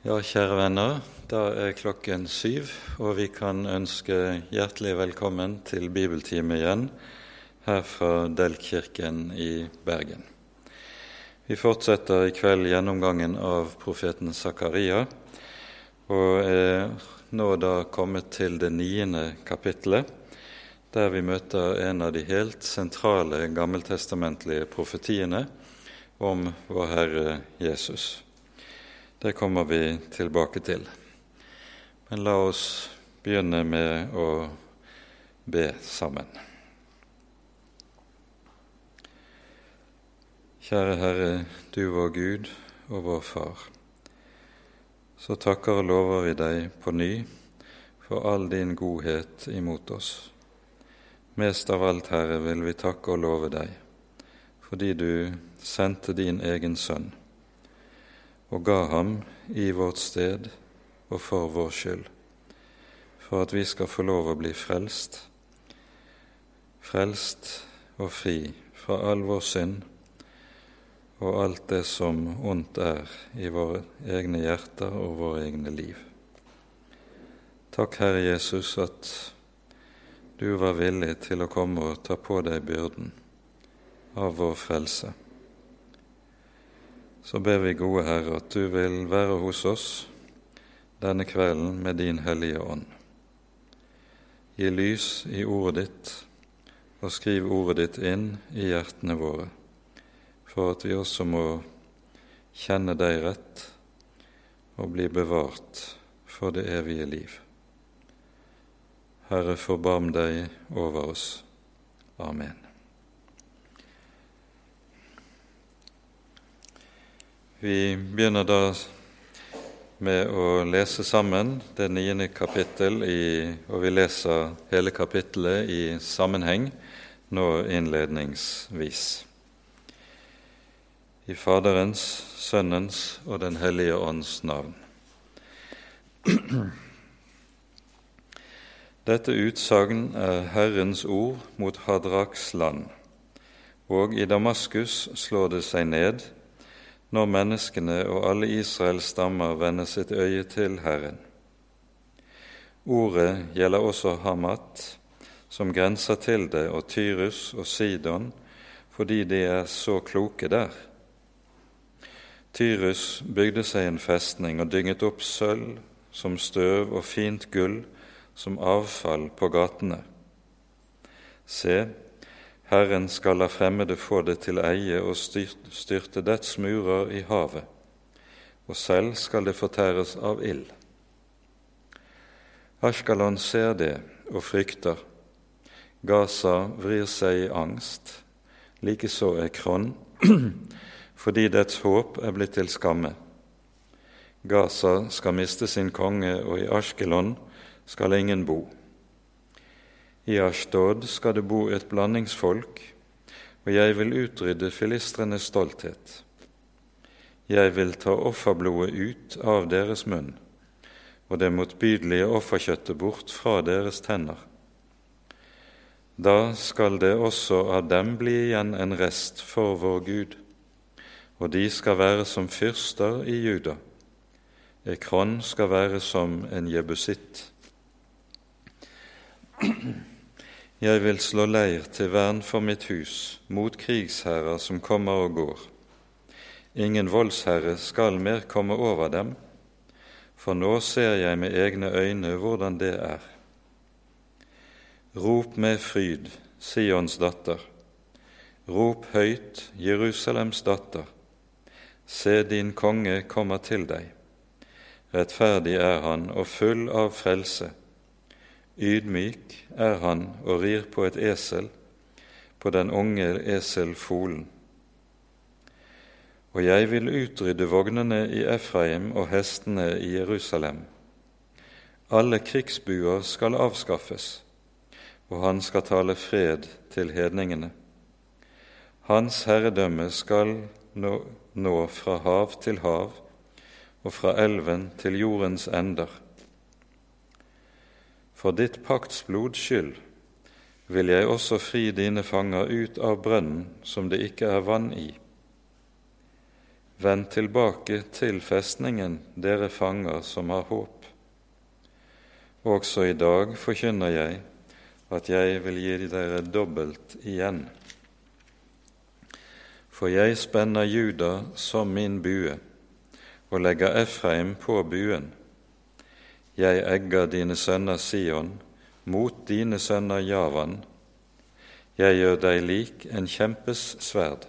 Ja, kjære venner, da er klokken syv, og vi kan ønske hjertelig velkommen til bibeltime igjen her fra Delkirken i Bergen. Vi fortsetter i kveld gjennomgangen av profeten Zakaria, og er nå da kommet til det niende kapittelet, der vi møter en av de helt sentrale gammeltestamentlige profetiene om vår Herre Jesus. Det kommer vi tilbake til. Men la oss begynne med å be sammen. Kjære Herre, du vår Gud og vår Far. Så takker og lover vi deg på ny for all din godhet imot oss. Mest av alt, Herre, vil vi takke og love deg fordi du sendte din egen sønn og ga ham i vårt sted og for vår skyld, for at vi skal få lov å bli frelst, frelst og fri fra all vår synd og alt det som ondt er i våre egne hjerter og våre egne liv. Takk, Herre Jesus, at du var villig til å komme og ta på deg byrden av vår frelse så ber vi, gode Herre, at du vil være hos oss denne kvelden med din Hellige Ånd. Gi lys i ordet ditt, og skriv ordet ditt inn i hjertene våre, for at vi også må kjenne deg rett og bli bevart for det evige liv. Herre, forbarm deg over oss. Amen. Vi begynner da med å lese sammen det niende kapittel, i, og vi leser hele kapittelet i sammenheng nå innledningsvis. I Faderens, Sønnens og Den hellige ånds navn. Dette utsagn er Herrens ord mot Hadraks land, og i Damaskus slår det seg ned når menneskene og alle Israels stammer vender sitt øye til Herren. Ordet gjelder også Hamat, som grenser til det, og Tyrus og Sidon, fordi de er så kloke der. Tyrus bygde seg en festning og dynget opp sølv som støv og fint gull som avfall på gatene. Se, Herren skal la fremmede få det til eie og styrte dets murer i havet, og selv skal det fortæres av ild. Ashkalon ser det og frykter. Gaza vrir seg i angst, likeså Kron, fordi dets håp er blitt til skamme. Gaza skal miste sin konge, og i Ashkelon skal ingen bo. I Ashtod skal det bo et blandingsfolk, og jeg vil utrydde filistrenes stolthet. Jeg vil ta offerblodet ut av deres munn og det motbydelige offerkjøttet bort fra deres tenner. Da skal det også av dem bli igjen en rest for vår Gud, og de skal være som fyrster i Juda. Ekron skal være som en jebusitt. Jeg vil slå leir til vern for mitt hus mot krigsherrer som kommer og går. Ingen voldsherre skal mer komme over dem, for nå ser jeg med egne øyne hvordan det er. Rop med fryd, Sions datter. Rop høyt, Jerusalems datter. Se, din konge kommer til deg. Rettferdig er han og full av frelse Ydmyk er han og rir på et esel, på den unge eselfolen. Og jeg vil utrydde vognene i Efraim og hestene i Jerusalem. Alle krigsbuer skal avskaffes, og han skal tale fred til hedningene. Hans herredømme skal nå, nå fra hav til hav og fra elven til jordens ender. For ditt paktsblods skyld vil jeg også fri dine fanger ut av brønnen som det ikke er vann i. Vend tilbake til festningen, dere fanger som har håp. Også i dag forkynner jeg at jeg vil gi dere dobbelt igjen. For jeg spenner Juda som min bue og legger Efraim på buen. Jeg egger dine sønner Sion mot dine sønner Javan. Jeg gjør deg lik en kjempes sverd,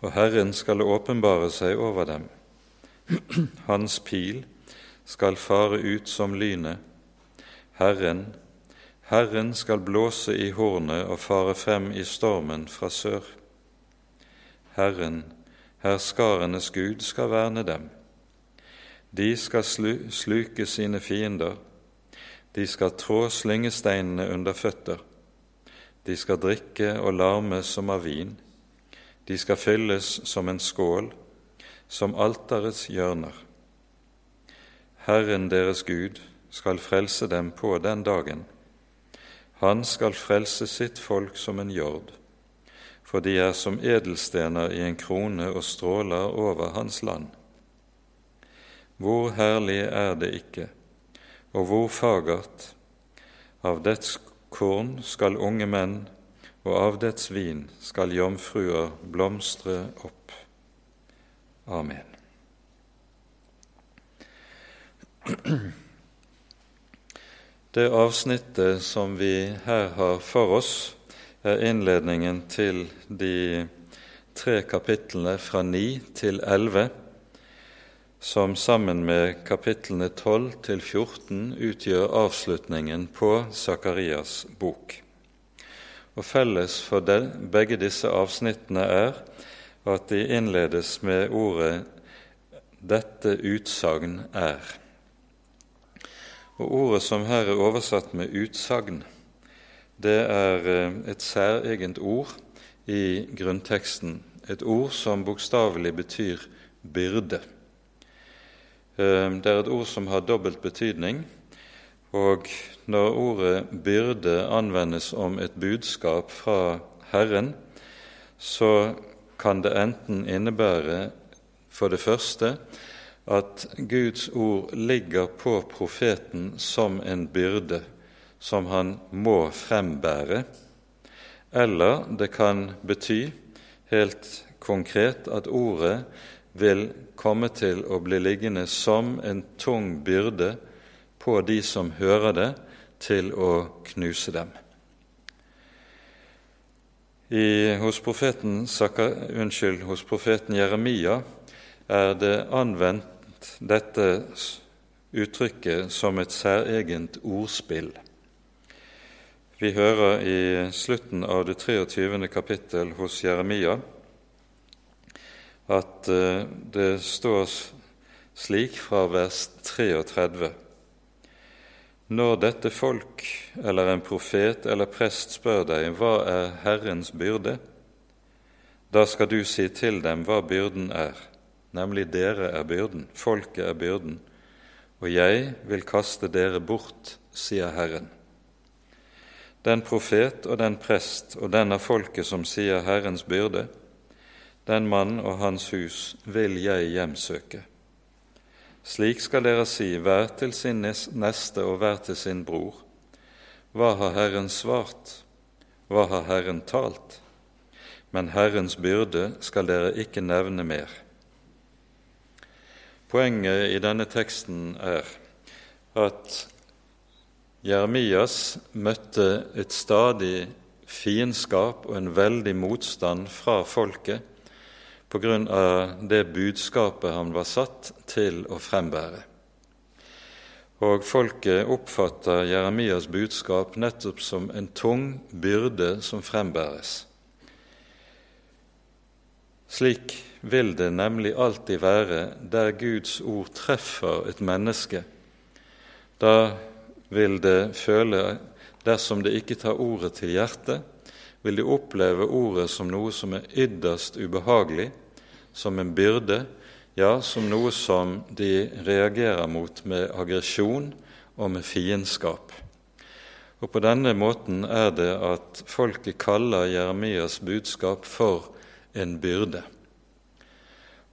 og Herren skal åpenbare seg over dem. Hans pil skal fare ut som lynet. Herren, Herren skal blåse i hornet og fare frem i stormen fra sør. Herren, herskarenes Gud, skal verne dem. De skal sluke sine fiender, de skal trå slyngesteinene under føtter. De skal drikke og larme som av vin. De skal fylles som en skål, som alterets hjørner. Herren deres Gud skal frelse dem på den dagen. Han skal frelse sitt folk som en jord, for de er som edelstener i en krone og stråler over hans land. Hvor herlig er det ikke, og hvor fagert! Av dets korn skal unge menn, og av dets vin skal jomfruer blomstre opp. Amen. Det avsnittet som vi her har for oss, er innledningen til de tre kapitlene fra 9 til 11 som sammen med kapitlene 12 til 14 utgjør avslutningen på Sakarias bok. Og Felles for begge disse avsnittene er at de innledes med ordet 'dette utsagn er'. Og Ordet som her er oversatt med 'utsagn', det er eh, et særegent ord i grunnteksten, et ord som bokstavelig betyr byrde. Ehm, det er et ord som har dobbelt betydning. Og når ordet 'byrde' anvendes om et budskap fra Herren, så kan det enten innebære for det første at Guds ord ligger på profeten som en byrde som han må frembære, eller det kan bety helt konkret at ordet vil komme til å bli liggende som en tung byrde på de som hører det, til å knuse dem. I, hos, profeten, unnskyld, hos profeten Jeremia er det anvendt dette uttrykket som et særegent ordspill. Vi hører i slutten av det 23. kapittel hos Jeremia at eh, det står slik fra vers 33.: Når dette folk eller en profet eller prest spør deg hva er Herrens byrde, da skal du si til dem hva byrden er, nemlig dere er byrden, folket er byrden, og jeg vil kaste dere bort, sier Herren. Den profet og den prest og den av folket som sier Herrens byrde, den mann og hans hus vil jeg hjemsøke. Slik skal dere si hver til sin neste og hver til sin bror. Hva har Herren svart? Hva har Herren talt? Men Herrens byrde skal dere ikke nevne mer. Poenget i denne teksten er at Jeremias møtte et stadig fiendskap og en veldig motstand fra folket på grunn av det budskapet han var satt til å frembære. Og folket oppfatter Jeremias budskap nettopp som en tung byrde som frembæres. Slik vil det nemlig alltid være der Guds ord treffer et menneske. Da vil det føle, dersom det ikke tar ordet til hjertet, vil de oppleve ordet som noe som er ytterst ubehagelig, som en byrde, ja, som noe som de reagerer mot med aggresjon og med fiendskap. Og På denne måten er det at folket kaller Jeremias budskap for en byrde.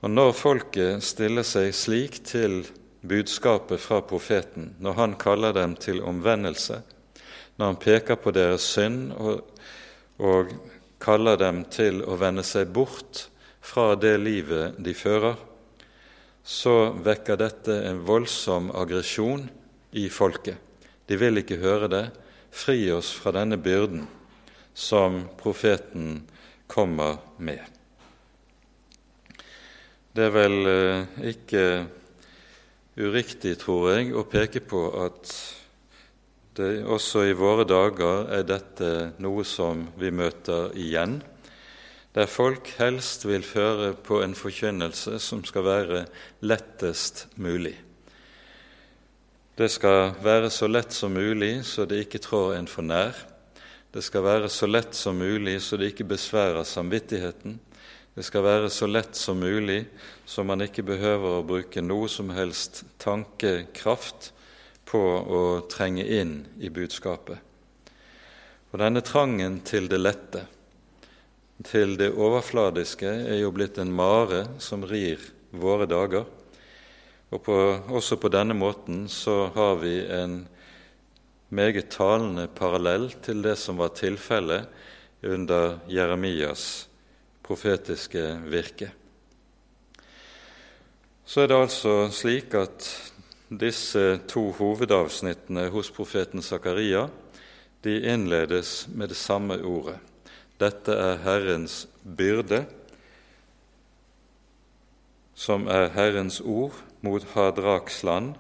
Og når folket stiller seg slik til budskapet fra profeten, når han kaller dem til omvendelse, når han peker på deres synd og, og kaller dem til å vende seg bort fra det livet de fører, så vekker dette en voldsom aggresjon i folket. De vil ikke høre det. Fri oss fra denne byrden som profeten kommer med. Det er vel eh, ikke uriktig, tror jeg, å peke på at det, også i våre dager er dette noe som vi møter igjen, der folk helst vil føre på en forkynnelse som skal være lettest mulig. Det skal være så lett som mulig så det ikke trår en for nær. Det skal være så lett som mulig så det ikke besværer samvittigheten. Det skal være så lett som mulig, så man ikke behøver å bruke noe som helst tankekraft på å trenge inn i budskapet. Og denne trangen til det lette, til det overfladiske, er jo blitt en mare som rir våre dager. Og på, også på denne måten så har vi en meget talende parallell til det som var tilfellet under Jeremias profetiske virke. Så er det altså slik at disse to hovedavsnittene hos profeten Zakaria de innledes med det samme ordet. Dette er Herrens byrde, som er Herrens ord mot Hadraks land,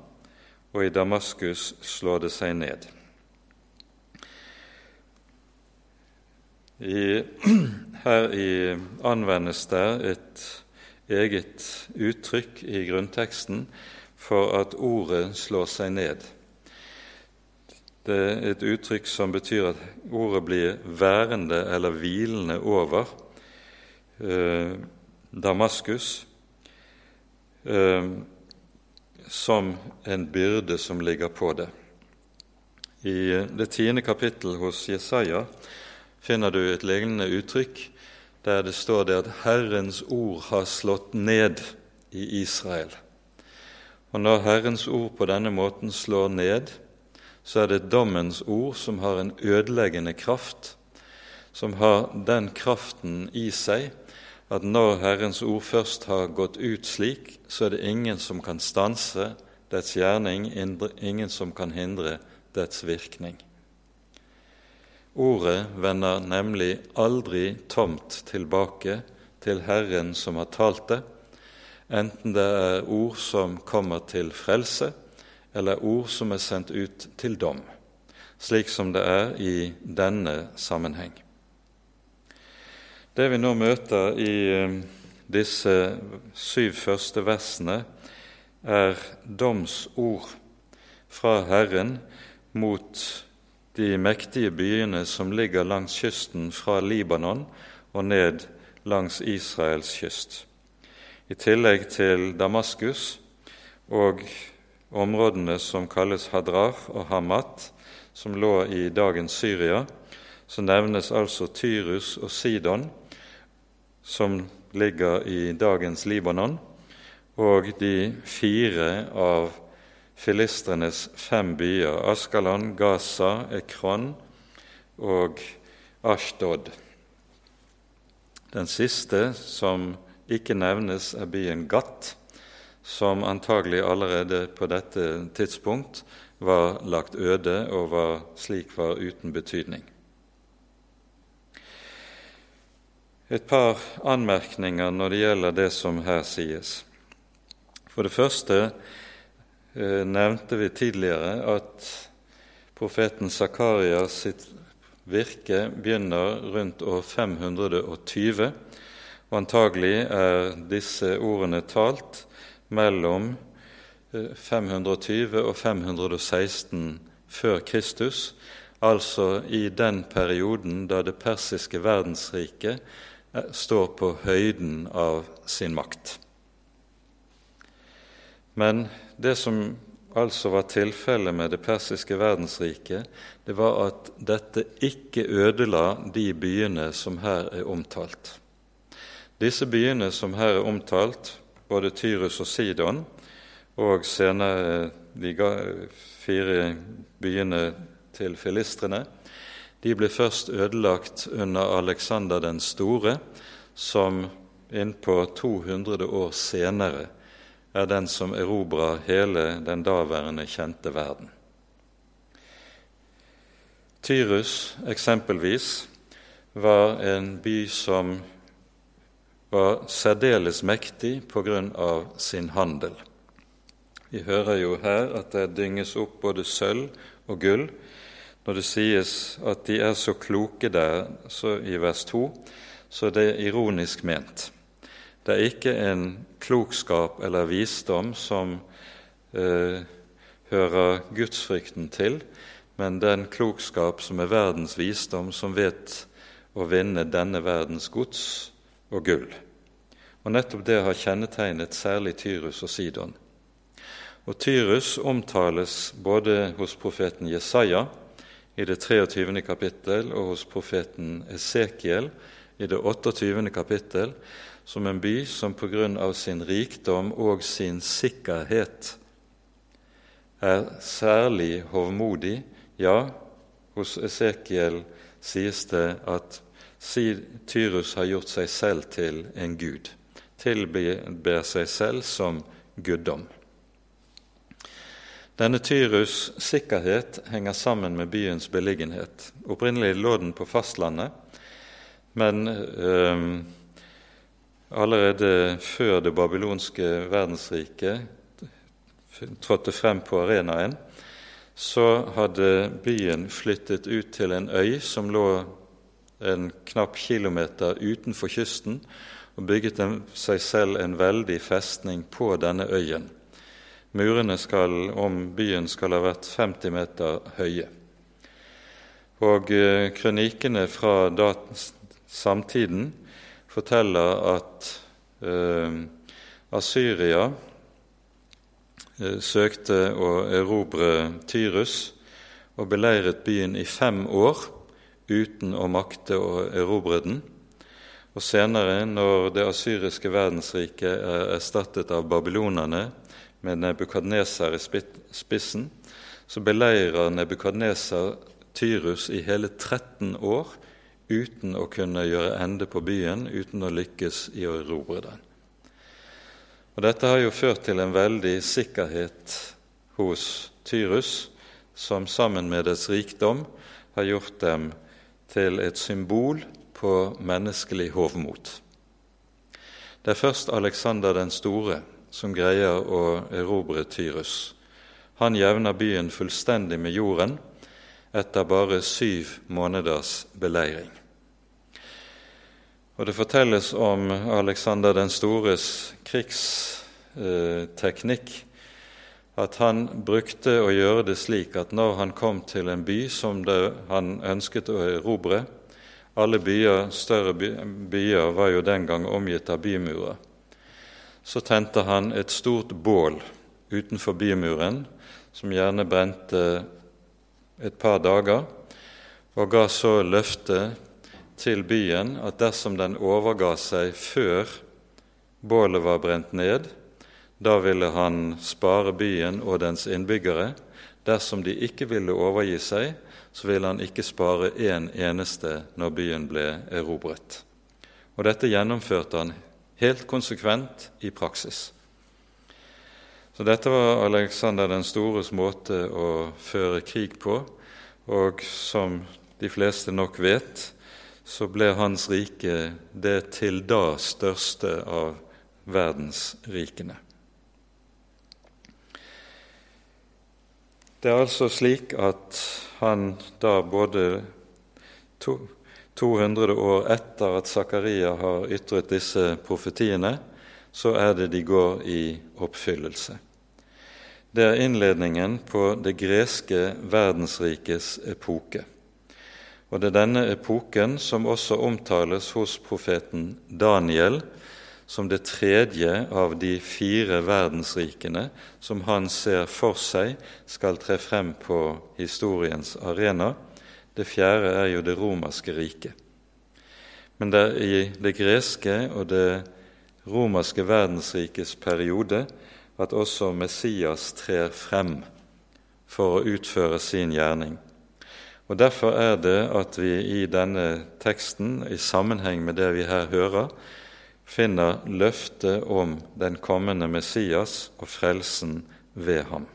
og i Damaskus slår det seg ned. I, her i, anvendes det et eget uttrykk i grunnteksten for at ordet slår seg ned. Det er et uttrykk som betyr at ordet blir værende eller hvilende over eh, Damaskus eh, som en byrde som ligger på det. I det tiende kapittel hos Jesaja finner du et lignende uttrykk der det står det at Herrens ord har slått ned i Israel. Og når Herrens ord på denne måten slår ned, så er det dommens ord som har en ødeleggende kraft, som har den kraften i seg at når Herrens ord først har gått ut slik, så er det ingen som kan stanse dets gjerning, ingen som kan hindre dets virkning. Ordet vender nemlig aldri tomt tilbake til Herren som har talt det, enten det er ord som kommer til frelse, eller ord som er sendt ut til dom, slik som det er i denne sammenheng. Det vi nå møter i eh, disse syv første versene, er domsord fra Herren mot de mektige byene som ligger langs kysten fra Libanon og ned langs Israels kyst. I tillegg til Damaskus og områdene som kalles Hadrar og Hamat, som lå i dagens Syria, så nevnes altså Tyrus og Sidon, som ligger i dagens Libanon, og de fire av filistrenes fem byer Askalon, Gaza, Ekron og Ashdod. Den siste som ikke nevnes, er byen Gat, som antagelig allerede på dette tidspunkt var lagt øde og var, slik var uten betydning. Et par anmerkninger når det gjelder det som her sies. For det første Eh, nevnte vi tidligere at profeten Zakaria sitt virke begynner rundt år 520, og antagelig er disse ordene talt mellom 520 eh, og 516 før Kristus, altså i den perioden da det persiske verdensriket eh, står på høyden av sin makt. Men det som altså var tilfellet med det persiske verdensriket, det var at dette ikke ødela de byene som her er omtalt. Disse byene som her er omtalt, både Tyrus og Sidon, og senere de fire byene til filistrene, de ble først ødelagt under Alexander den store, som innpå 200 år senere er den som erobra hele den daværende kjente verden. Tyrus eksempelvis var en by som var særdeles mektig på grunn av sin handel. Vi hører jo her at det dynges opp både sølv og gull når det sies at de er så kloke der, så i vers 2, så det er ironisk ment. Det er ikke en klokskap eller visdom som eh, hører gudsfrykten til, men den klokskap som er verdens visdom, som vet å vinne denne verdens gods og gull. Og Nettopp det har kjennetegnet særlig Tyrus og Sidon. Og Tyrus omtales både hos profeten Jesaja i det 23. kapittel og hos profeten Esekiel i det 28. kapittel som en by som på grunn av sin rikdom og sin sikkerhet er særlig hovmodig. Ja, hos Esekiel sies det at Tyrus har gjort seg selv til en gud, tilber seg selv som guddom. Denne Tyrus' sikkerhet henger sammen med byens beliggenhet. Opprinnelig lå den på fastlandet, men øh, allerede før det babylonske verdensriket trådte frem på arenaen, så hadde byen flyttet ut til en øy som lå en knapp kilometer utenfor kysten, og bygget seg selv en veldig festning på denne øyen. Murene skal, om byen skal ha vært 50 meter høye. Og kronikene krønikene fra samtiden forteller at eh, Asyria eh, søkte å erobre Tyrus og beleiret byen i fem år uten å makte å erobre den. Og senere, når det asyriske verdensriket er erstattet av babylonerne, med Nebukadneser i spissen, så beleirer Nebukadneser Tyrus i hele 13 år uten å kunne gjøre ende på byen, uten å lykkes i å erobre den. Og Dette har jo ført til en veldig sikkerhet hos Tyrus, som sammen med dets rikdom har gjort dem til et symbol på menneskelig hovmot. Det er først Aleksander den store som greier å erobre Tyrus. Han jevner byen fullstendig med jorden etter bare syv måneders beleiring. Og Det fortelles om Alexander den stores krigsteknikk at han brukte å gjøre det slik at når han kom til en by som han ønsket å erobre Alle byer, større byer var jo den gang omgitt av bymurer så tente han et stort bål utenfor bymuren, som gjerne brente et par dager, og ga så løfte til byen at dersom den overga seg før bålet var brent ned, da ville han spare byen og dens innbyggere. Dersom de ikke ville overgi seg, så ville han ikke spare én en eneste når byen ble erobret. Og Dette gjennomførte han helt konsekvent i praksis. Så dette var Alexander den stores måte å føre krig på, og som de fleste nok vet, så ble hans rike det til da største av verdensrikene. Det er altså slik at han da både to, 200 år etter at Zakaria har ytret disse profetiene, så er det de går i oppfyllelse. Det er innledningen på det greske verdensrikes epoke. Og det er denne epoken som også omtales hos profeten Daniel som det tredje av de fire verdensrikene som han ser for seg skal tre frem på historiens arena det fjerde er jo det romerske riket. Men det er i det greske og det romerske verdensrikes periode at også Messias trer frem for å utføre sin gjerning. Og Derfor er det at vi i denne teksten, i sammenheng med det vi her hører, finner løftet om den kommende Messias og frelsen ved ham.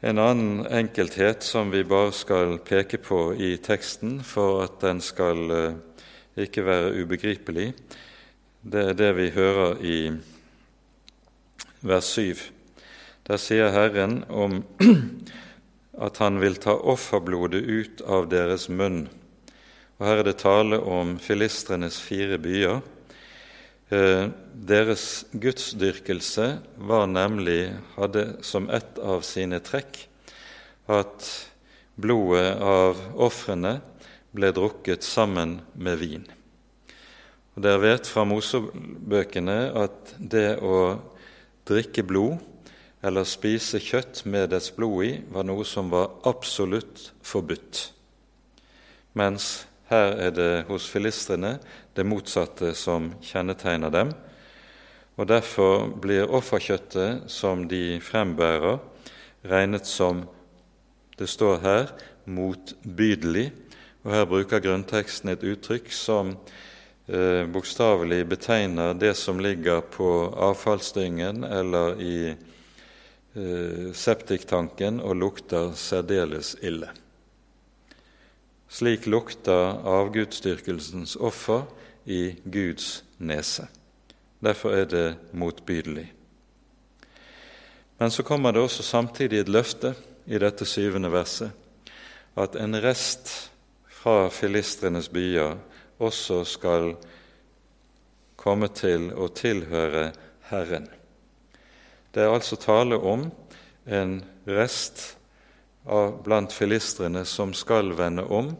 En annen enkelthet som vi bare skal peke på i teksten for at den skal eh, ikke være ubegripelig, det er det vi hører i vers 7. Der sier Herren om at han vil ta offerblodet ut av deres munn. Og Her er det tale om filistrenes fire byer. Eh, deres gudsdyrkelse var nemlig, hadde som ett av sine trekk at blodet av ofrene ble drukket sammen med vin. Og Dere vet fra Mosebøkene at det å drikke blod eller spise kjøtt med dets blod i var noe som var absolutt forbudt. Mens her er det hos filistrene det motsatte som kjennetegner dem. Og Derfor blir offerkjøttet som de frembærer, regnet som det står her motbydelig. Og Her bruker grunnteksten et uttrykk som eh, bokstavelig betegner det som ligger på avfallsdyngen eller i eh, septiktanken og lukter særdeles ille. Slik lukter avgudsdyrkelsens offer i Guds nese. Derfor er det motbydelig. Men så kommer det også samtidig et løfte i dette syvende verset at en rest fra filistrenes byer også skal komme til å tilhøre Herren. Det er altså tale om en rest av blant filistrene som skal vende om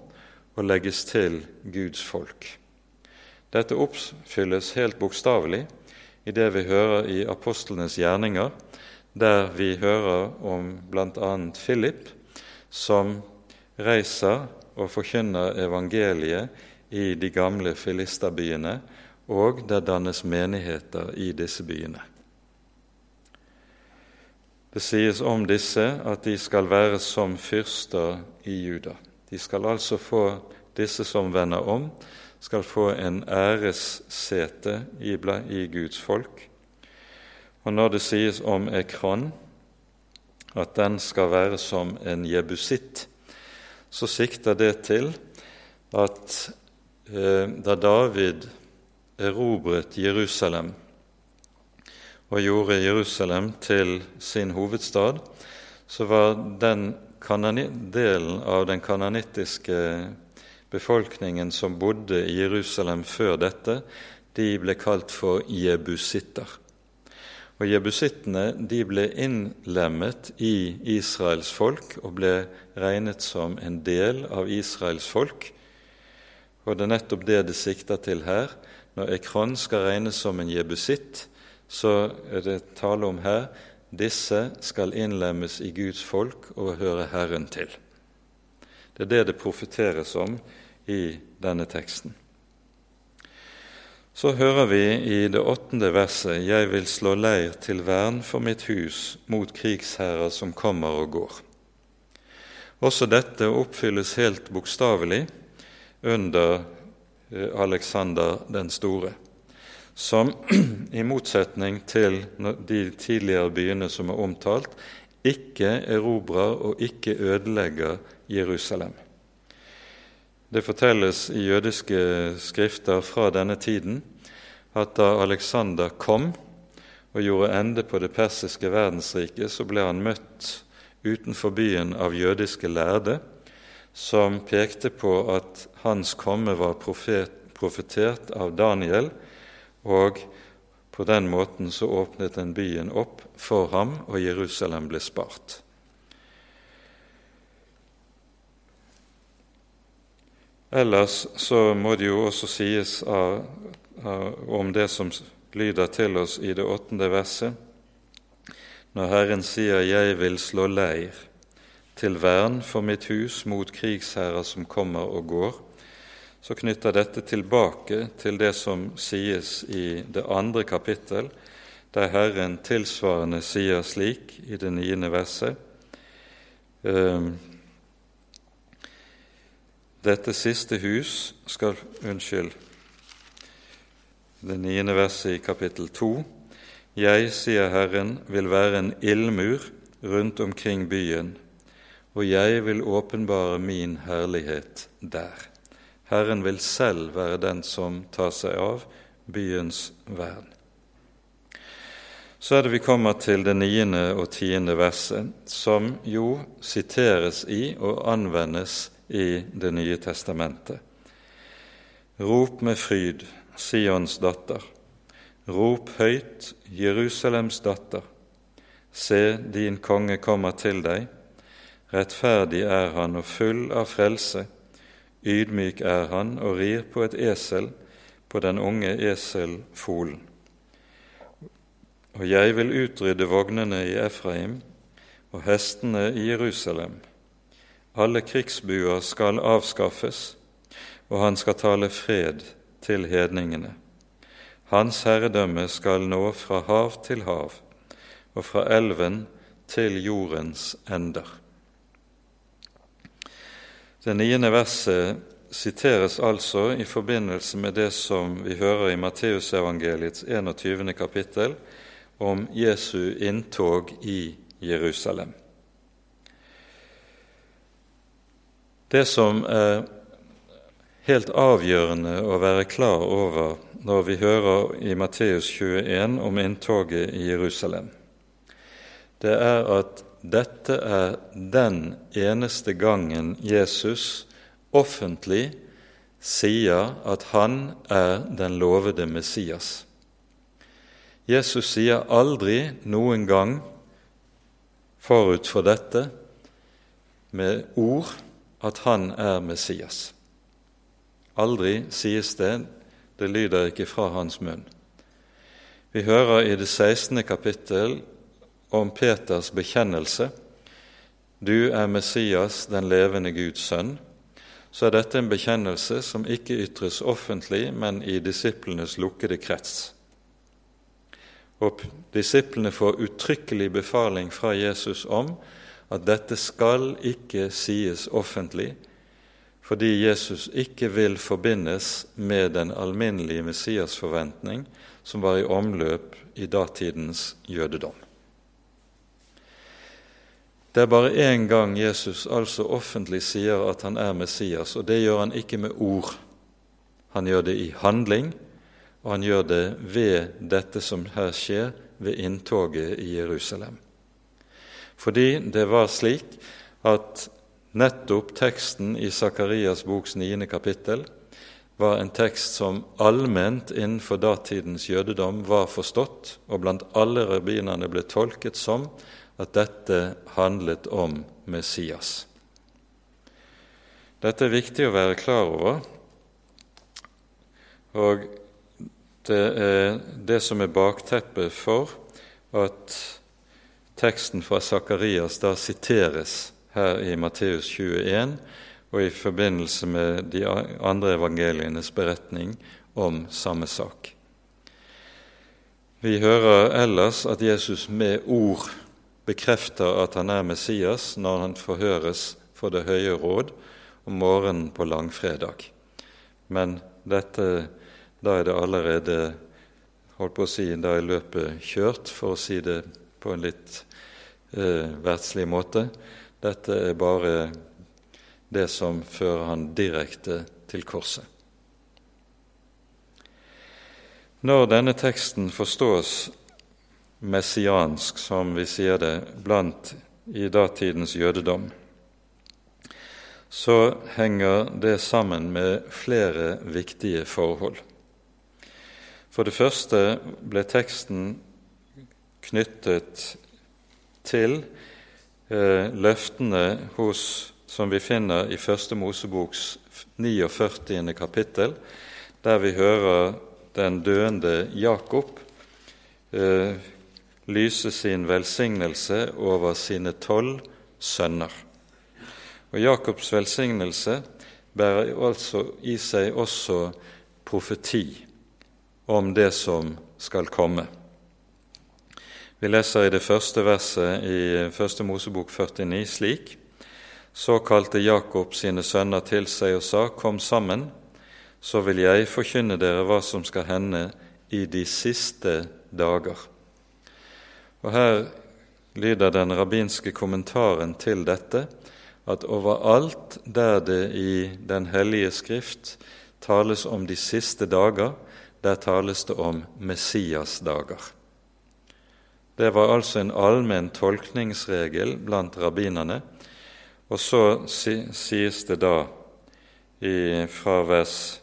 og legges til Guds folk. Dette oppfylles helt bokstavelig i det vi hører i apostlenes gjerninger, der vi hører om bl.a. Philip, som reiser og forkynner evangeliet i de gamle filisterbyene, og det dannes menigheter i disse byene. Det sies om disse at de skal være som fyrster i Juda. De skal altså få, disse som vender om, skal få en æressete i, Guds folk. Og når det sies om Ekron at den skal være som en jebusitt, så sikter det til at eh, da David erobret Jerusalem og gjorde Jerusalem til sin hovedstad, så var den delen av den kananittiske befolkningen som bodde i Jerusalem før dette, de ble kalt for jebusitter. Og Jebusittene de ble innlemmet i Israels folk og ble regnet som en del av Israels folk. Og det er nettopp det det sikter til her. Når Ekron skal regnes som en jebusitt, så er det tale om her disse skal innlemmes i Guds folk og høre Herren til. Det er det det profeteres om i denne teksten. Så hører vi i det åttende verset:" Jeg vil slå leir til vern for mitt hus mot krigsherrer som kommer og går. Også dette oppfylles helt bokstavelig under Aleksander Alexander den store som i motsetning til de tidligere byene som er omtalt, ikke erobrer og ikke ødelegger Jerusalem. Det fortelles i jødiske skrifter fra denne tiden at da Alexander kom og gjorde ende på det persiske verdensriket, så ble han møtt utenfor byen av jødiske lærde, som pekte på at hans komme var profet, profetert av Daniel, og på den måten så åpnet den byen opp for ham, og Jerusalem ble spart. Ellers så må det jo også sies av, av, om det som lyder til oss i det åttende verset, når Herren sier 'Jeg vil slå leir til vern for mitt hus mot krigsherrer som kommer og går', så knytter dette tilbake til det som sies i det andre kapittel, der Herren tilsvarende sier slik i det niende verset ehm, Dette siste hus skal Unnskyld. Det niende verset i kapittel to. Jeg, sier Herren, vil være en ildmur rundt omkring byen, og jeg vil åpenbare min herlighet der. Herren vil selv være den som tar seg av byens vern. Så er det vi kommer til det niende og tiende verset, som jo siteres i og anvendes i Det nye testamentet. Rop med fryd, Sions datter. Rop høyt, Jerusalems datter. Se, din konge kommer til deg. Rettferdig er han og full av frelse Ydmyk er han og rir på et esel, på den unge eselfolen. Og jeg vil utrydde vognene i Efraim og hestene i Jerusalem. Alle krigsbuer skal avskaffes, og han skal tale fred til hedningene. Hans herredømme skal nå fra hav til hav og fra elven til jordens ender. Det niende verset siteres altså i forbindelse med det som vi hører i Matteusevangeliets 21. kapittel om Jesu inntog i Jerusalem. Det som er helt avgjørende å være klar over når vi hører i Matteus 21 om inntoget i Jerusalem, det er at dette er den eneste gangen Jesus offentlig sier at han er den lovede Messias. Jesus sier aldri noen gang forut for dette med ord at han er Messias. Aldri sies det, det lyder ikke fra hans munn. Vi hører i det 16. kapittel om Peters bekjennelse du er Messias, den levende Guds sønn, så er dette en bekjennelse som ikke ytres offentlig, men i disiplenes lukkede krets. Og disiplene får uttrykkelig befaling fra Jesus om at dette skal ikke sies offentlig, fordi Jesus ikke vil forbindes med den alminnelige Messias-forventning som var i omløp i datidens jødedom. Det er bare én gang Jesus altså offentlig sier at han er Messias, og det gjør han ikke med ord. Han gjør det i handling, og han gjør det ved dette som her skjer, ved inntoget i Jerusalem. Fordi det var slik at nettopp teksten i Sakarias boks niende kapittel var en tekst som allment innenfor datidens jødedom var forstått, og blant alle rabbinerne ble tolket som at dette handlet om Messias. Dette er viktig å være klar over, og det er det som er bakteppet for at teksten fra Sakarias da siteres her i Matteus 21 og i forbindelse med de andre evangelienes beretning om samme sak. Vi hører ellers at Jesus med ord bekrefter at han er Messias når han forhøres for Det høye råd om morgenen på langfredag. Men dette, da er det allerede holdt på å si, da er løpet kjørt, for å si det på en litt eh, verdslig måte. Dette er bare det som fører han direkte til korset. Når denne teksten forstås messiansk, som vi sier det, blant i datidens jødedom, så henger det sammen med flere viktige forhold. For det første ble teksten knyttet til eh, løftene hos, som vi finner i Første Moseboks 49. kapittel, der vi hører den døende Jakob eh, lyse sin velsignelse over sine tolv sønner. Og Jakobs velsignelse bærer altså i seg også profeti om det som skal komme. Vi leser i det første verset i Første Mosebok 49 slik:" Så kalte Jakob sine sønner til seg og sa:" Kom sammen, så vil jeg forkynne dere hva som skal hende i de siste dager. Og Her lyder den rabbinske kommentaren til dette at overalt der det i Den hellige skrift tales om de siste dager, der tales det om Messias dager. Det var altså en allmenn tolkningsregel blant rabbinerne. Og så sies det da fra vers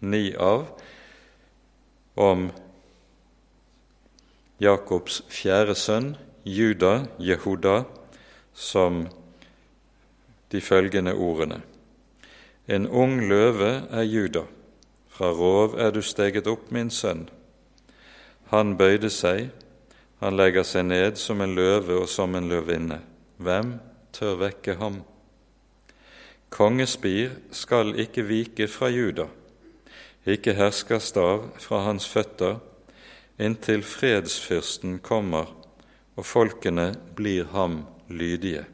9 av om Jakobs fjerde sønn, Juda, Jehuda, som de følgende ordene. En ung løve er Juda, fra rov er du steget opp, min sønn. Han bøyde seg, han legger seg ned som en løve og som en løvinne. Hvem tør vekke ham? Kongespir skal ikke vike fra Juda, ikke herskerstav fra hans føtter, inntil fredsfyrsten kommer og folkene blir ham lydige.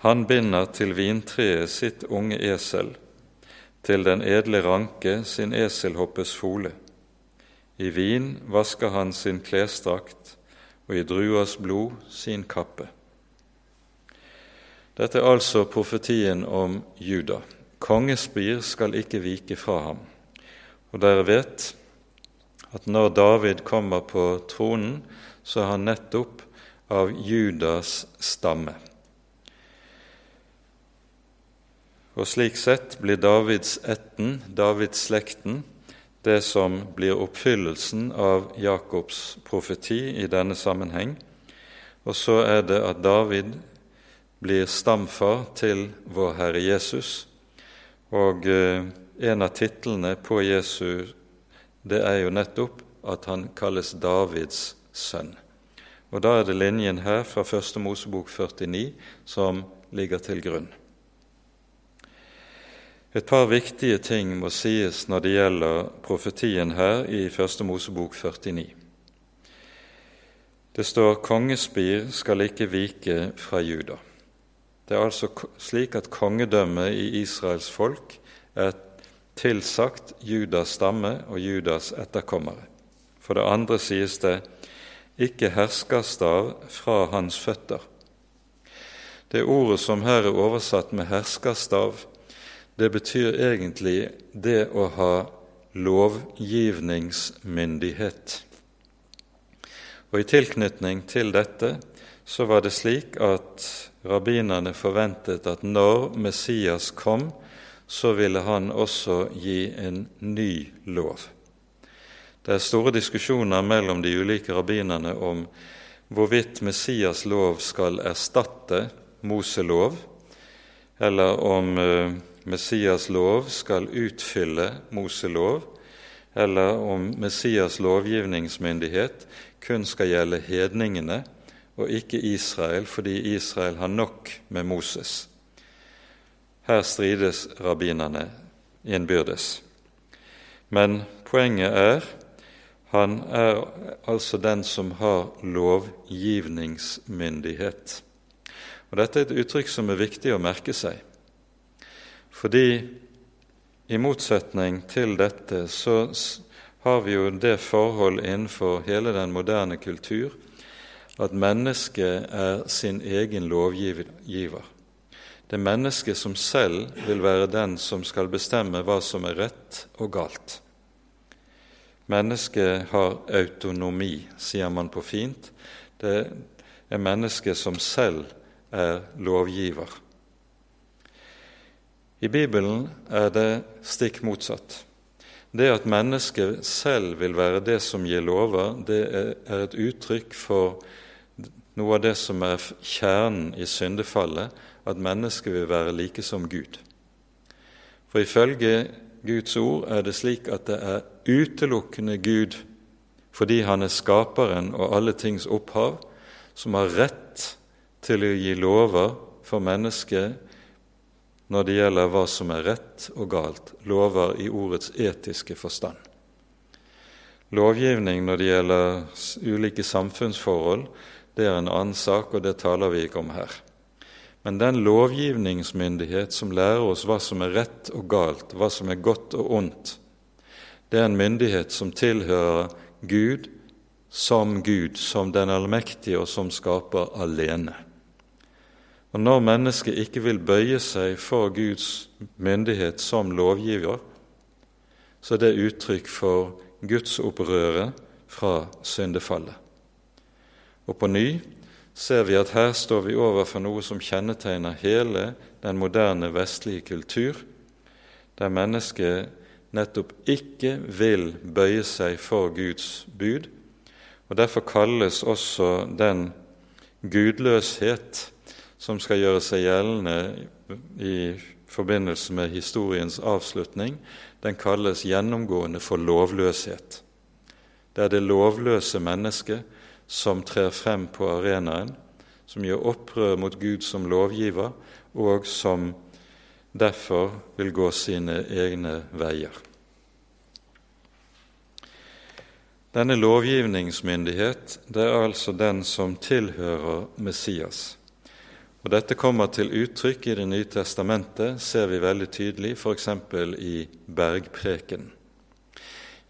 Han binder til vintreet sitt unge esel, til den edle ranke sin eselhoppes fole. I vin vasker han sin klesdrakt, og i druas blod sin kappe. Dette er altså profetien om Juda. Kongespir skal ikke vike fra ham. Og dere vet at når David kommer på tronen, så er han nettopp av Judas stamme. Og slik sett blir Davids ætten, Davids slekten, det som blir oppfyllelsen av Jakobs profeti i denne sammenheng. Og så er det at David blir stamfar til vår Herre Jesus. Og eh, en av titlene på Jesu det er jo nettopp at han kalles Davids sønn. Og Da er det linjen her fra Første Mosebok 49 som ligger til grunn. Et par viktige ting må sies når det gjelder profetien her i Første Mosebok 49. Det står 'kongespir skal ikke vike fra Juda'. Det er altså slik at kongedømmet i Israels folk er tilsagt Judas stamme og Judas etterkommere. For det andre sies det 'ikke herskerstav fra hans føtter'. Det ordet som her er oversatt med 'herskerstav', det betyr egentlig det å ha lovgivningsmyndighet. Og I tilknytning til dette så var det slik at rabbinerne forventet at når Messias kom, så ville han også gi en ny lov. Det er store diskusjoner mellom de ulike rabbinerne om hvorvidt Messias lov skal erstatte Moselov, eller om uh, Messias lov skal utfylle Moselov, eller om Messias lovgivningsmyndighet kun skal gjelde hedningene og ikke Israel, fordi Israel har nok med Moses. Her strides rabbinerne innbyrdes. Men poenget er han er altså den som har lovgivningsmyndighet. Og Dette er et uttrykk som er viktig å merke seg. Fordi i motsetning til dette så har vi jo det forhold innenfor hele den moderne kultur at mennesket er sin egen lovgiver. Det er mennesket som selv vil være den som skal bestemme hva som er rett og galt. Mennesket har autonomi, sier man på fint. Det er mennesket som selv er lovgiver. I Bibelen er det stikk motsatt. Det at mennesket selv vil være det som gir lover, det er et uttrykk for noe av det som er kjernen i syndefallet, at mennesket vil være like som Gud. For ifølge Guds ord er det slik at det er utelukkende Gud, fordi Han er skaperen og alle tings opphav, som har rett til å gi lover for mennesket når det gjelder hva som er rett og galt, lover i ordets etiske forstand. Lovgivning når det gjelder ulike samfunnsforhold, det er en annen sak, og det taler vi ikke om her. Men den lovgivningsmyndighet som lærer oss hva som er rett og galt, hva som er godt og ondt, det er en myndighet som tilhører Gud som Gud, som den allmektige og som skaper alene. Og Når mennesket ikke vil bøye seg for Guds myndighet som lovgiver, så er det uttrykk for gudsopprøret fra syndefallet. Og på ny ser vi at her står vi overfor noe som kjennetegner hele den moderne vestlige kultur, der mennesket nettopp ikke vil bøye seg for Guds bud, og Derfor kalles også den gudløshet som skal gjøre seg gjeldende i forbindelse med historiens avslutning, den kalles gjennomgående for lovløshet. Det er det lovløse mennesket som trer frem på arenaen, som gjør opprør mot Gud som lovgiver, og som derfor vil gå sine egne veier. Denne lovgivningsmyndighet det er altså den som tilhører Messias. Og Dette kommer til uttrykk i Det nye testamentet, ser vi veldig tydelig f.eks. i bergpreken.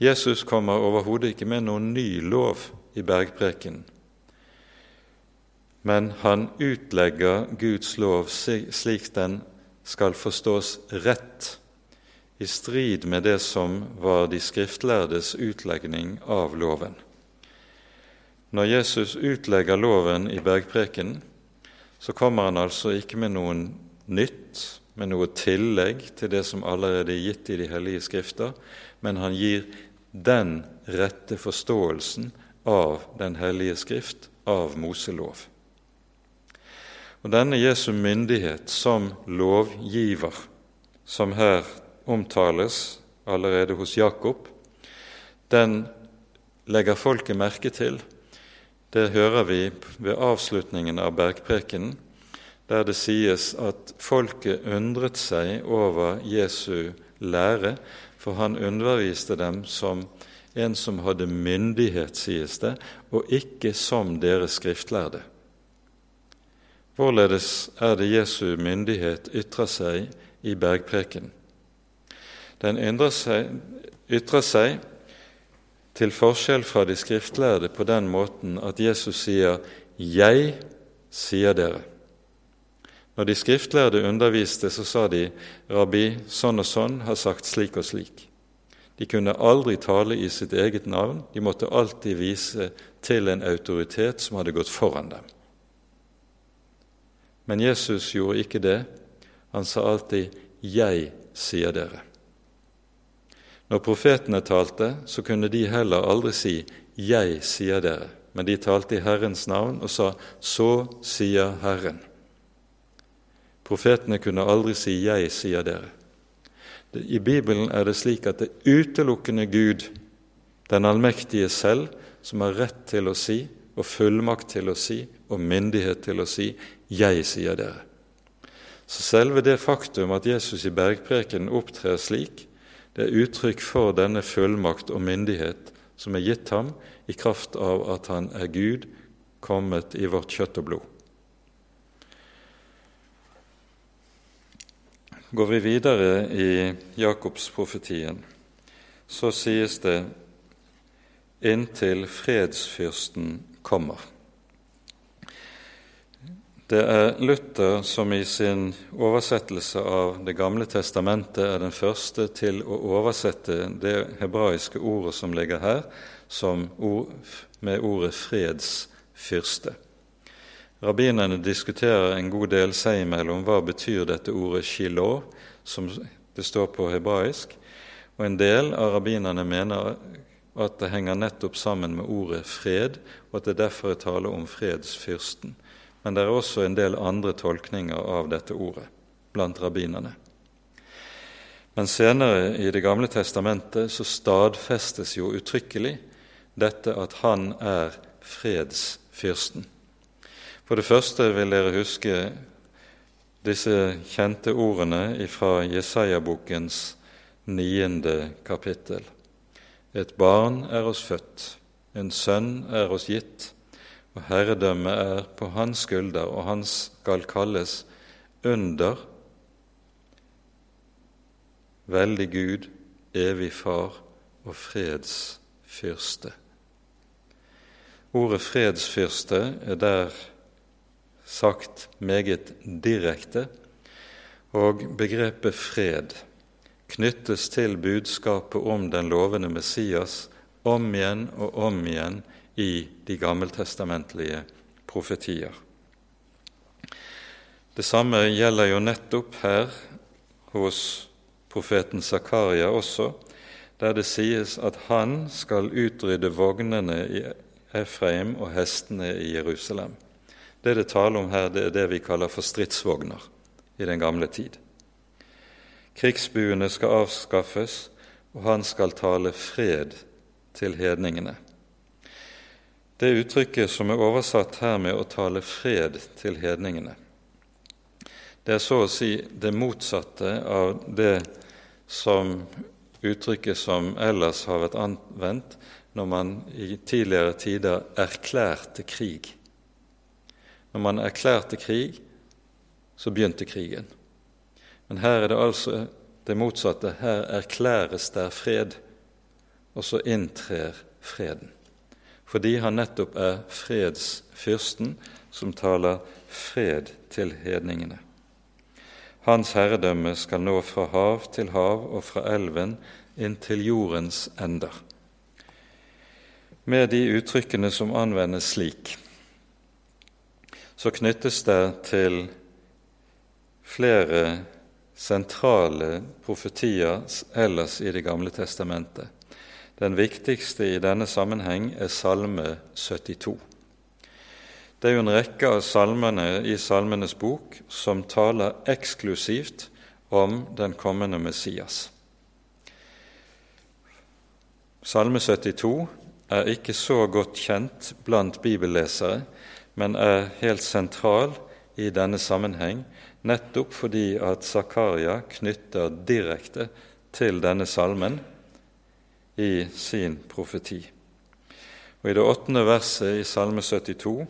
Jesus kommer overhodet ikke med noen ny lov i bergpreken, men han utlegger Guds lov slik den skal forstås rett i strid med det som var de skriftlærdes utlegning av loven. Når Jesus utlegger loven i bergpreken, så kommer han altså ikke med noen nytt, med noe tillegg til det som allerede er gitt i de hellige skrifter, men han gir den rette forståelsen av Den hellige skrift, av Moselov. Og Denne Jesu myndighet som lovgiver, som her omtales allerede hos Jakob, den legger folket merke til. Det hører vi ved avslutningen av bergprekenen, der det sies at folket undret seg over Jesu lære, for han underviste dem som en som hadde myndighet, sies det, og ikke som deres skriftlærde. Hvorledes er det Jesu myndighet ytrer seg i bergpreken? Den seg, ytrer seg til forskjell fra de skriftlærde på den måten at Jesus sier 'Jeg sier dere'. Når de skriftlærde underviste, så sa de 'Rabbi, sånn og sånn har sagt slik og slik'. De kunne aldri tale i sitt eget navn, de måtte alltid vise til en autoritet som hadde gått foran dem. Men Jesus gjorde ikke det. Han sa alltid 'Jeg sier dere'. Når profetene talte, så kunne de heller aldri si 'Jeg sier dere', men de talte i Herrens navn og sa 'Så sier Herren'. Profetene kunne aldri si 'Jeg sier dere'. I Bibelen er det slik at det er utelukkende Gud, den allmektige selv, som har rett til å si, og fullmakt til å si, og myndighet til å si 'Jeg sier dere'. Så selve det faktum at Jesus i bergpreken opptrer slik, det er uttrykk for denne fullmakt og myndighet som er gitt ham i kraft av at han er Gud, kommet i vårt kjøtt og blod. Går vi videre i Jakobsprofetien, så sies det inntil fredsfyrsten kommer. Det er Luther som i sin oversettelse av Det gamle testamentet er den første til å oversette det hebraiske ordet som ligger her, ord, med ordet 'fredsfyrste'. Rabbinerne diskuterer en god del seg imellom hva betyr dette ordet 'shilo', som det står på hebraisk, og en del av rabbinerne mener at det henger nettopp sammen med ordet 'fred', og at det derfor er tale om fredsfyrsten men det er også en del andre tolkninger av dette ordet blant rabbinerne. Men senere i Det gamle testamentet så stadfestes jo uttrykkelig dette at han er fredsfyrsten. For det første vil dere huske disse kjente ordene fra Jesaja-bokens niende kapittel. Et barn er oss født, en sønn er oss gitt, og herredømmet er på hans skulder, og han skal kalles under, veldig Gud, evig Far og fredsfyrste. Ordet fredsfyrste er der sagt meget direkte, og begrepet fred knyttes til budskapet om den lovende Messias om igjen og om igjen i de gammeltestamentlige profetier. Det samme gjelder jo nettopp her hos profeten Zakaria også, der det sies at han skal utrydde vognene i Efraim og hestene i Jerusalem. Det det taler om her, det er det vi kaller for stridsvogner i den gamle tid. Krigsbuene skal avskaffes, og han skal tale fred til hedningene. Det uttrykket som er oversatt her med 'å tale fred til hedningene', det er så å si det motsatte av det som uttrykket som ellers har vært anvendt når man i tidligere tider erklærte krig. Når man erklærte krig, så begynte krigen. Men her er det altså det motsatte. Her erklæres der fred, og så inntrer freden. Fordi han nettopp er fredsfyrsten som taler fred til hedningene. Hans herredømme skal nå fra hav til hav og fra elven inn til jordens ender. Med de uttrykkene som anvendes slik, så knyttes det til flere sentrale profetier ellers i Det gamle testamentet. Den viktigste i denne sammenheng er Salme 72. Det er jo en rekke av salmene i Salmenes bok som taler eksklusivt om den kommende Messias. Salme 72 er ikke så godt kjent blant bibellesere, men er helt sentral i denne sammenheng, nettopp fordi at Zakaria knytter direkte til denne salmen i sin profeti. Og I det åttende verset i Salme 72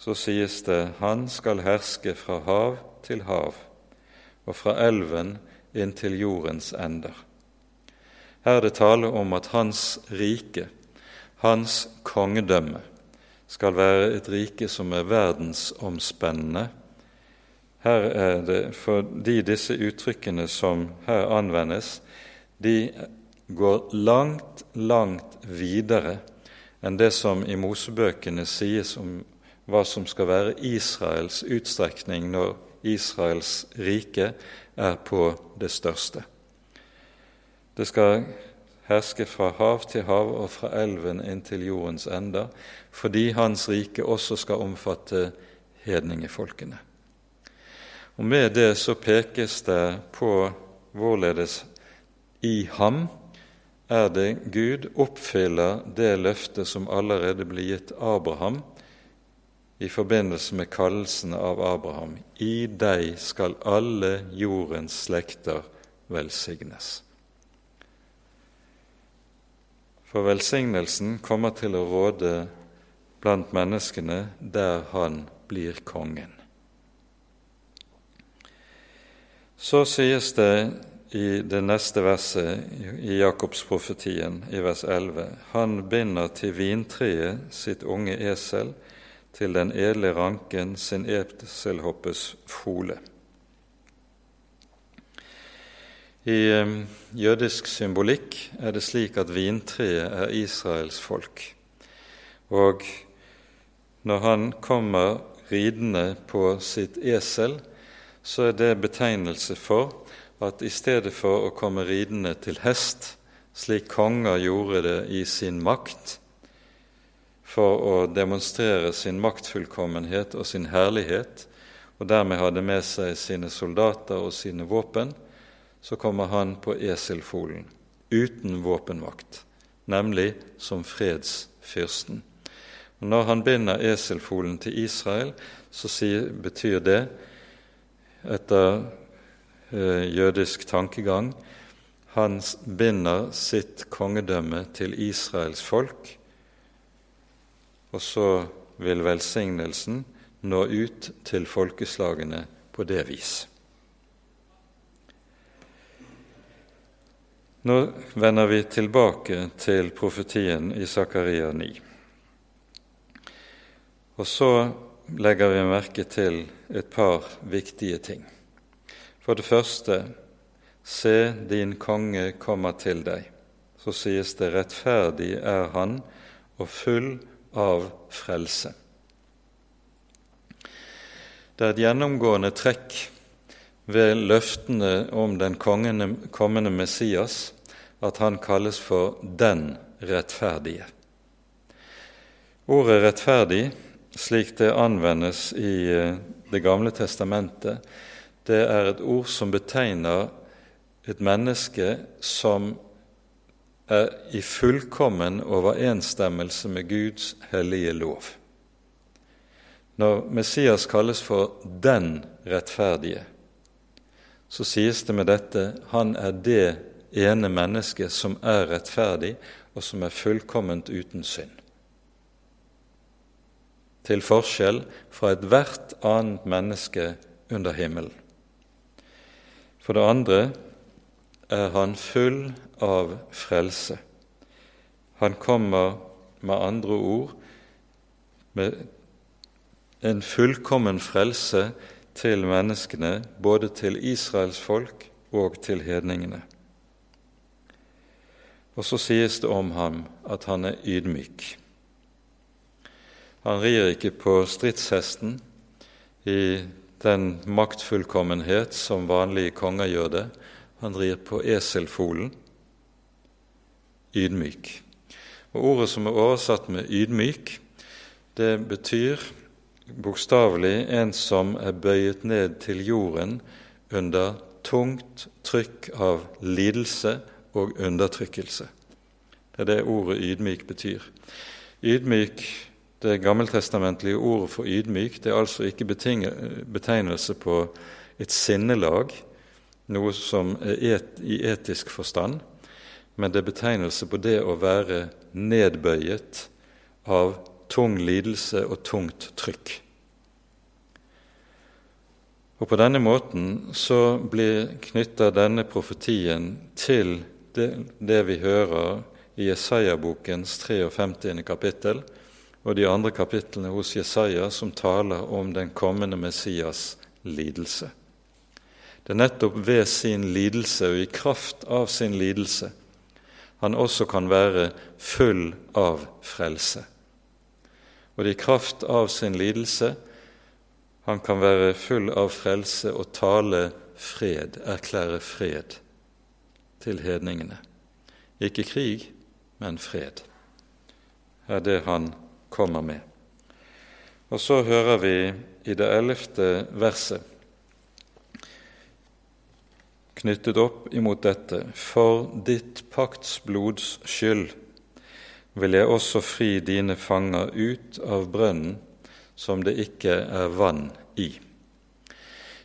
så sies det:" Han skal herske fra hav til hav og fra elven inn til jordens ender. Her er det tale om at hans rike, hans kongedømme, skal være et rike som er verdensomspennende. Her er det fordi disse uttrykkene som her anvendes, de går langt, langt videre enn det som i Mosebøkene sies om hva som skal være Israels utstrekning når Israels rike er på det største. Det skal herske fra hav til hav og fra elven inn til jordens ender, fordi Hans rike også skal omfatte hedningefolkene. Og Med det så pekes det på hvorledes i ham er det Gud oppfyller det løftet som allerede ble gitt Abraham i forbindelse med kallelsen av Abraham. I deg skal alle jordens slekter velsignes. For velsignelsen kommer til å råde blant menneskene der han blir kongen. Så sies det i det neste verset i Jakobsprofetien, i vers 11, han binder til vintreet sitt unge esel, til den edle ranken sin eselhoppes fole. I jødisk symbolikk er det slik at vintreet er Israels folk. Og når han kommer ridende på sitt esel, så er det betegnelse for at i stedet for å komme ridende til hest, slik konger gjorde det i sin makt, for å demonstrere sin maktfullkommenhet og sin herlighet, og dermed hadde med seg sine soldater og sine våpen, så kommer han på eselfolen, uten våpenmakt, nemlig som fredsfyrsten. Når han binder eselfolen til Israel, så betyr det etter eh, jødisk tankegang. Han binder sitt kongedømme til Israels folk, og så vil velsignelsen nå ut til folkeslagene på det vis. Nå vender vi tilbake til profetien i Zakaria 9. Og så legger vi merke til et par viktige ting. For det første Se, din konge kommer til deg. Så sies det rettferdig er han og full av frelse. Det er et gjennomgående trekk ved løftene om den kommende Messias at han kalles for den rettferdige. Ordet 'rettferdig', slik det anvendes i eh, Det gamle testamentet, det er et ord som betegner et menneske som er i fullkommen overensstemmelse med Guds hellige lov. Når Messias kalles for 'den rettferdige', så sies det med dette han er det ene mennesket som er rettferdig, og som er fullkomment uten synd. Til forskjell fra ethvert annet menneske under himmelen. For det andre er han full av frelse. Han kommer med andre ord med en fullkommen frelse til menneskene, både til Israels folk og til hedningene. Og så sies det om ham at han er ydmyk. Han rir ikke på stridshesten i den maktfullkommenhet som vanlige konger gjør det, han rir på eselfolen. Ydmyk. Og Ordet som er oversatt med 'ydmyk', det betyr bokstavelig en som er bøyet ned til jorden under tungt trykk av lidelse og undertrykkelse. Det er det ordet ydmyk betyr. Ydmyk, det gammeltestamentlige ordet for ydmyk, det er altså ikke betegnelse på et sinnelag, noe som er et, i etisk forstand, men det er betegnelse på det å være nedbøyet av tung lidelse og tungt trykk. Og På denne måten så blir knytta denne profetien til det, det vi hører i Jesaja-bokens 53. kapittel og de andre kapitlene hos Jesaja som taler om den kommende Messias lidelse. Det er nettopp ved sin lidelse og i kraft av sin lidelse han også kan være full av frelse. Og det er i kraft av sin lidelse han kan være full av frelse og tale fred, erklære fred til hedningene. Ikke krig, men fred er det han kommer med. Og så hører vi i det ellevte verset knyttet opp imot dette. For ditt paktsblods skyld vil jeg også fri dine fanger ut av brønnen som det ikke er vann i.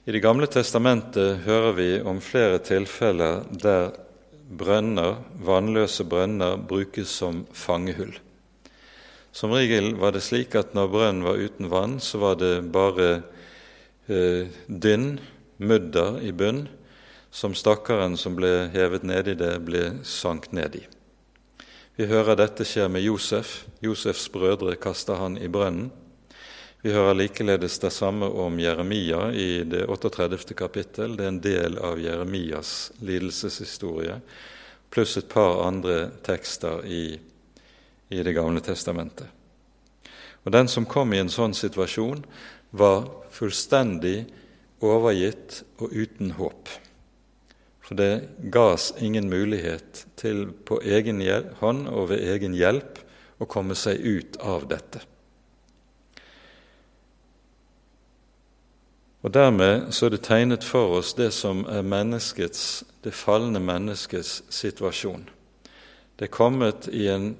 I Det gamle testamentet hører vi om flere tilfeller der brønner, vannløse brønner brukes som fangehull. Som regel var det slik at når brønnen var uten vann, så var det bare eh, dynn, mudder i bunn, som stakkaren som ble hevet nedi det, ble sank ned i. Vi hører dette skjer med Josef. Josefs brødre kaster han i brønnen. Vi hører likeledes det samme om Jeremia i det 38. kapittel. Det er en del av Jeremias lidelseshistorie, pluss et par andre tekster i, i Det gamle testamentet. Og Den som kom i en sånn situasjon, var fullstendig overgitt og uten håp. For det ga ingen mulighet til på egen hånd og ved egen hjelp å komme seg ut av dette. Og Dermed så er det tegnet for oss det som er menneskets, det falne menneskets situasjon. Det er kommet i en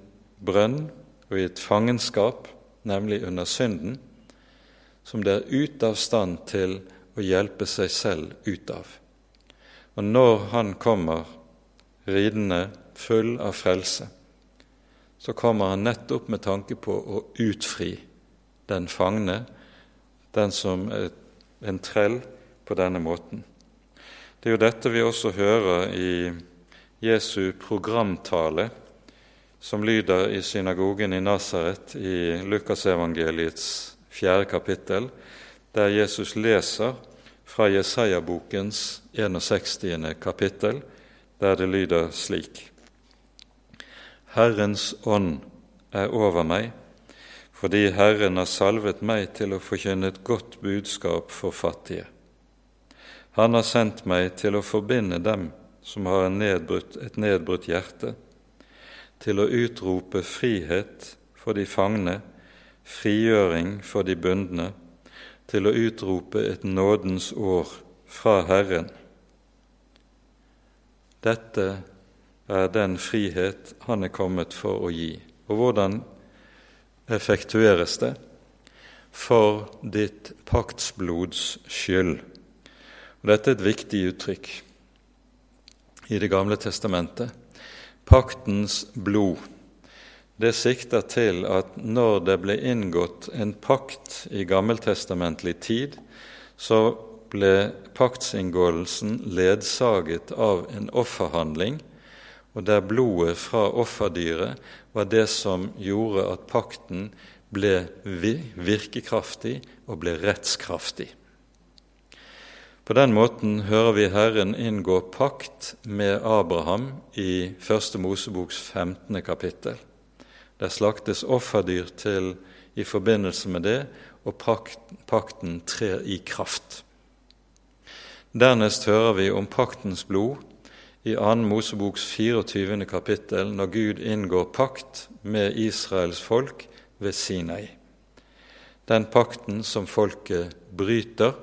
brønn og i et fangenskap, nemlig under synden, som det er ute av stand til å hjelpe seg selv ut av. Og når han kommer ridende full av frelse, så kommer han nettopp med tanke på å utfri den fangne, den som er en trell på denne måten. Det er jo dette vi også hører i Jesu programtale, som lyder i synagogen i Nasaret i Lukasevangeliets fjerde kapittel, der Jesus leser fra Jesaja-bokens 61. kapittel, der det lyder slik.: Herrens ånd er over meg, fordi Herren har salvet meg til å forkynne et godt budskap for fattige. Han har sendt meg til å forbinde dem som har nedbrutt, et nedbrutt hjerte, til å utrope frihet for de fangne, frigjøring for de bundne, til å utrope et nådens år fra Herren. Dette er den frihet han er kommet for å gi. Og hvordan effektueres det? For ditt paktsblods skyld. Og Dette er et viktig uttrykk i Det gamle testamentet. Paktens blod det sikter til at når det ble inngått en pakt i gammeltestamentlig tid, så ble paktsinngåelsen ledsaget av en offerhandling, og der blodet fra offerdyret var det som gjorde at pakten ble virkekraftig og ble rettskraftig. På den måten hører vi Herren inngå pakt med Abraham i Første Moseboks 15. kapittel. Det slaktes offerdyr til i forbindelse med det, og pakten trer i kraft. Dernest hører vi om paktens blod i 2. Moseboks 24. kapittel, når Gud inngår pakt med Israels folk ved Sinai. Den pakten som folket bryter,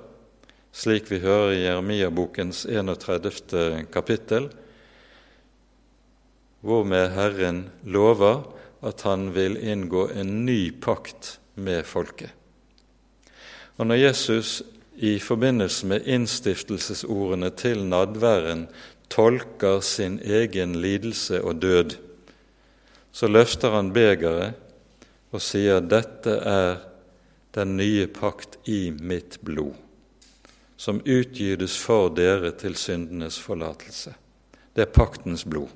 slik vi hører i Jeremia-bokens 31. kapittel, hvormed Herren lover at han vil inngå en ny pakt med folket. Og Når Jesus i forbindelse med innstiftelsesordene til nadværen tolker sin egen lidelse og død, så løfter han begeret og sier dette er den nye pakt i mitt blod, som utgytes for dere til syndenes forlatelse. Det er paktens blod.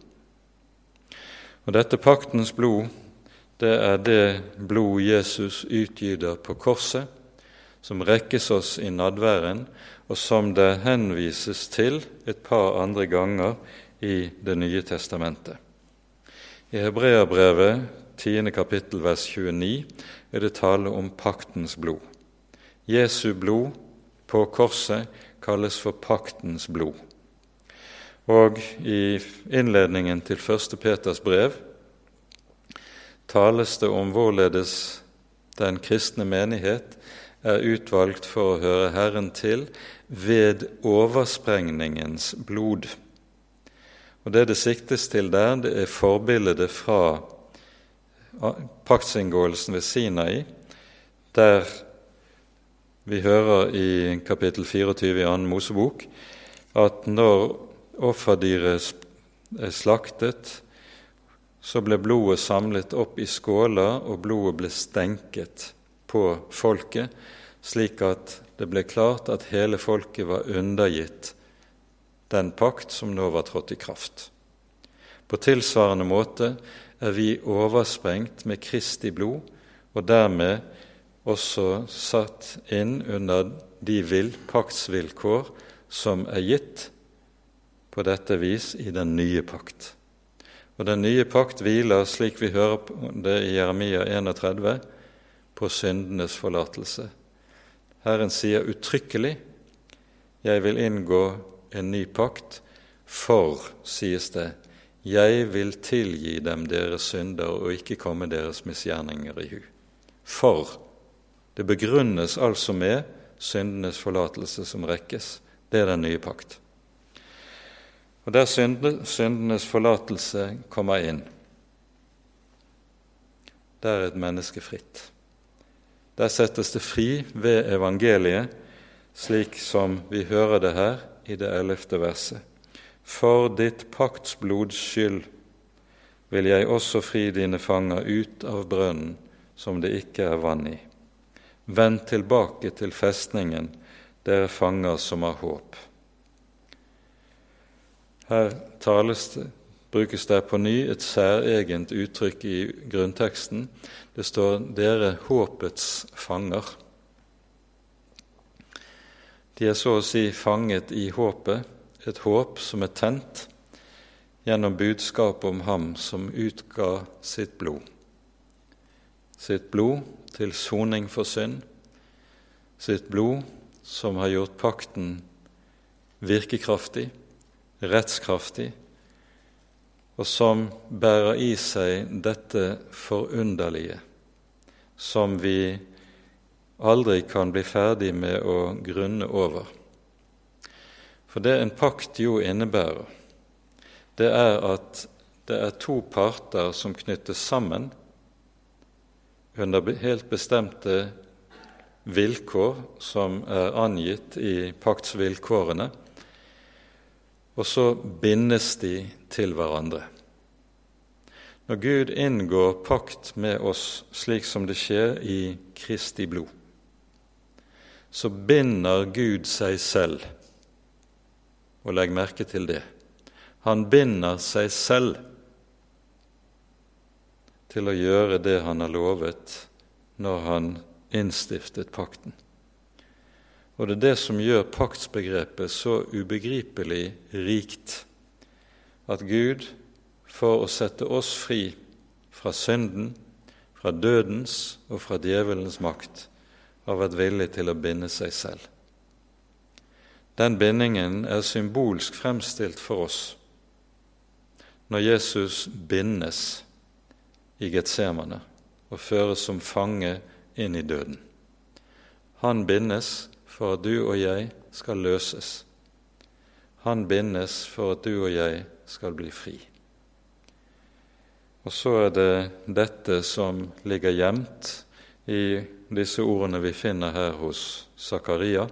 Og dette paktens blod, det er det blod Jesus utgyter på korset, som rekkes oss i nadværen, og som det henvises til et par andre ganger i Det nye testamentet. I Hebreabrevet 10. kapittel vers 29 er det tale om paktens blod. Jesu blod på korset kalles for paktens blod. Og i innledningen til 1. Peters brev tales det om hvorledes den kristne menighet er utvalgt for å høre Herren til ved oversprengningens blod. Og Det det siktes til der, det er forbildet fra paktsinngåelsen ved Sinai, der vi hører i kapittel 24 i annen Mosebok at når offerdyret er slaktet, så ble blodet samlet opp i skåler, og blodet ble stenket på folket, slik at det ble klart at hele folket var undergitt den pakt som nå var trådt i kraft. På tilsvarende måte er vi oversprengt med Kristi blod, og dermed også satt inn under de paktsvilkår som er gitt på dette vis i den nye pakt. Og den nye pakt hviler, slik vi hører det i Jeremia 31, på syndenes forlatelse. Herren sier uttrykkelig 'Jeg vil inngå en ny pakt', for, sies det, 'jeg vil tilgi dem deres synder og ikke komme deres misgjerninger i hu'. For. Det begrunnes altså med syndenes forlatelse som rekkes. Det er den nye pakt. Og der syndenes forlatelse kommer inn, der er et menneske fritt. Der settes det fri ved evangeliet, slik som vi hører det her i det ellevte verset. For ditt paktsblods skyld vil jeg også fri dine fanger ut av brønnen som det ikke er vann i. Vend tilbake til festningen, dere fanger som har håp. Her tales det, brukes det på ny et særegent uttrykk i grunnteksten. Det står 'dere håpets fanger'. De er så å si fanget i håpet, et håp som er tent gjennom budskapet om ham som utga sitt blod. Sitt blod til soning for synd, sitt blod som har gjort pakten virkekraftig, rettskraftig, og som bærer i seg dette forunderlige som vi aldri kan bli ferdig med å grunne over. For det en pakt jo innebærer, det er at det er to parter som knyttes sammen under helt bestemte vilkår som er angitt i paktsvilkårene, og så bindes de til hverandre. Når Gud inngår pakt med oss slik som det skjer i Kristi blod, så binder Gud seg selv. Og legg merke til det. Han binder seg selv til å gjøre det han har lovet når han innstiftet pakten. Og det er det som gjør paktsbegrepet så ubegripelig rikt, at Gud for å sette oss fri fra synden, fra dødens og fra djevelens makt, har vært villig til å binde seg selv. Den bindingen er symbolsk fremstilt for oss når Jesus bindes i Getsemane og føres som fange inn i døden. Han bindes for at du og jeg skal løses. Han bindes for at du og jeg skal bli fri. Og så er det dette som ligger gjemt i disse ordene vi finner her hos Zakaria,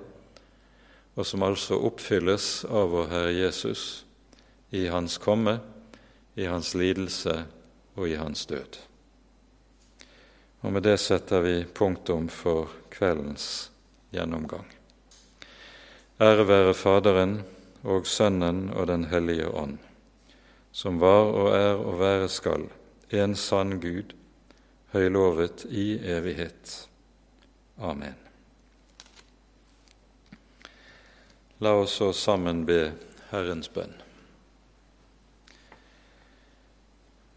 og som altså oppfylles av vår Herre Jesus i Hans komme, i Hans lidelse og i Hans død. Og med det setter vi punktum for kveldens gjennomgang. Ære være Faderen og Sønnen og Den hellige ånd, som var og er og være skal, en sann Gud, høylovet i evighet. Amen. La oss så sammen be Herrens bønn.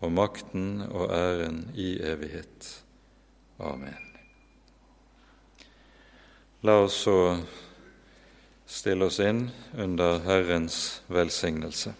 og makten og æren i evighet. Amen. La oss så stille oss inn under Herrens velsignelse.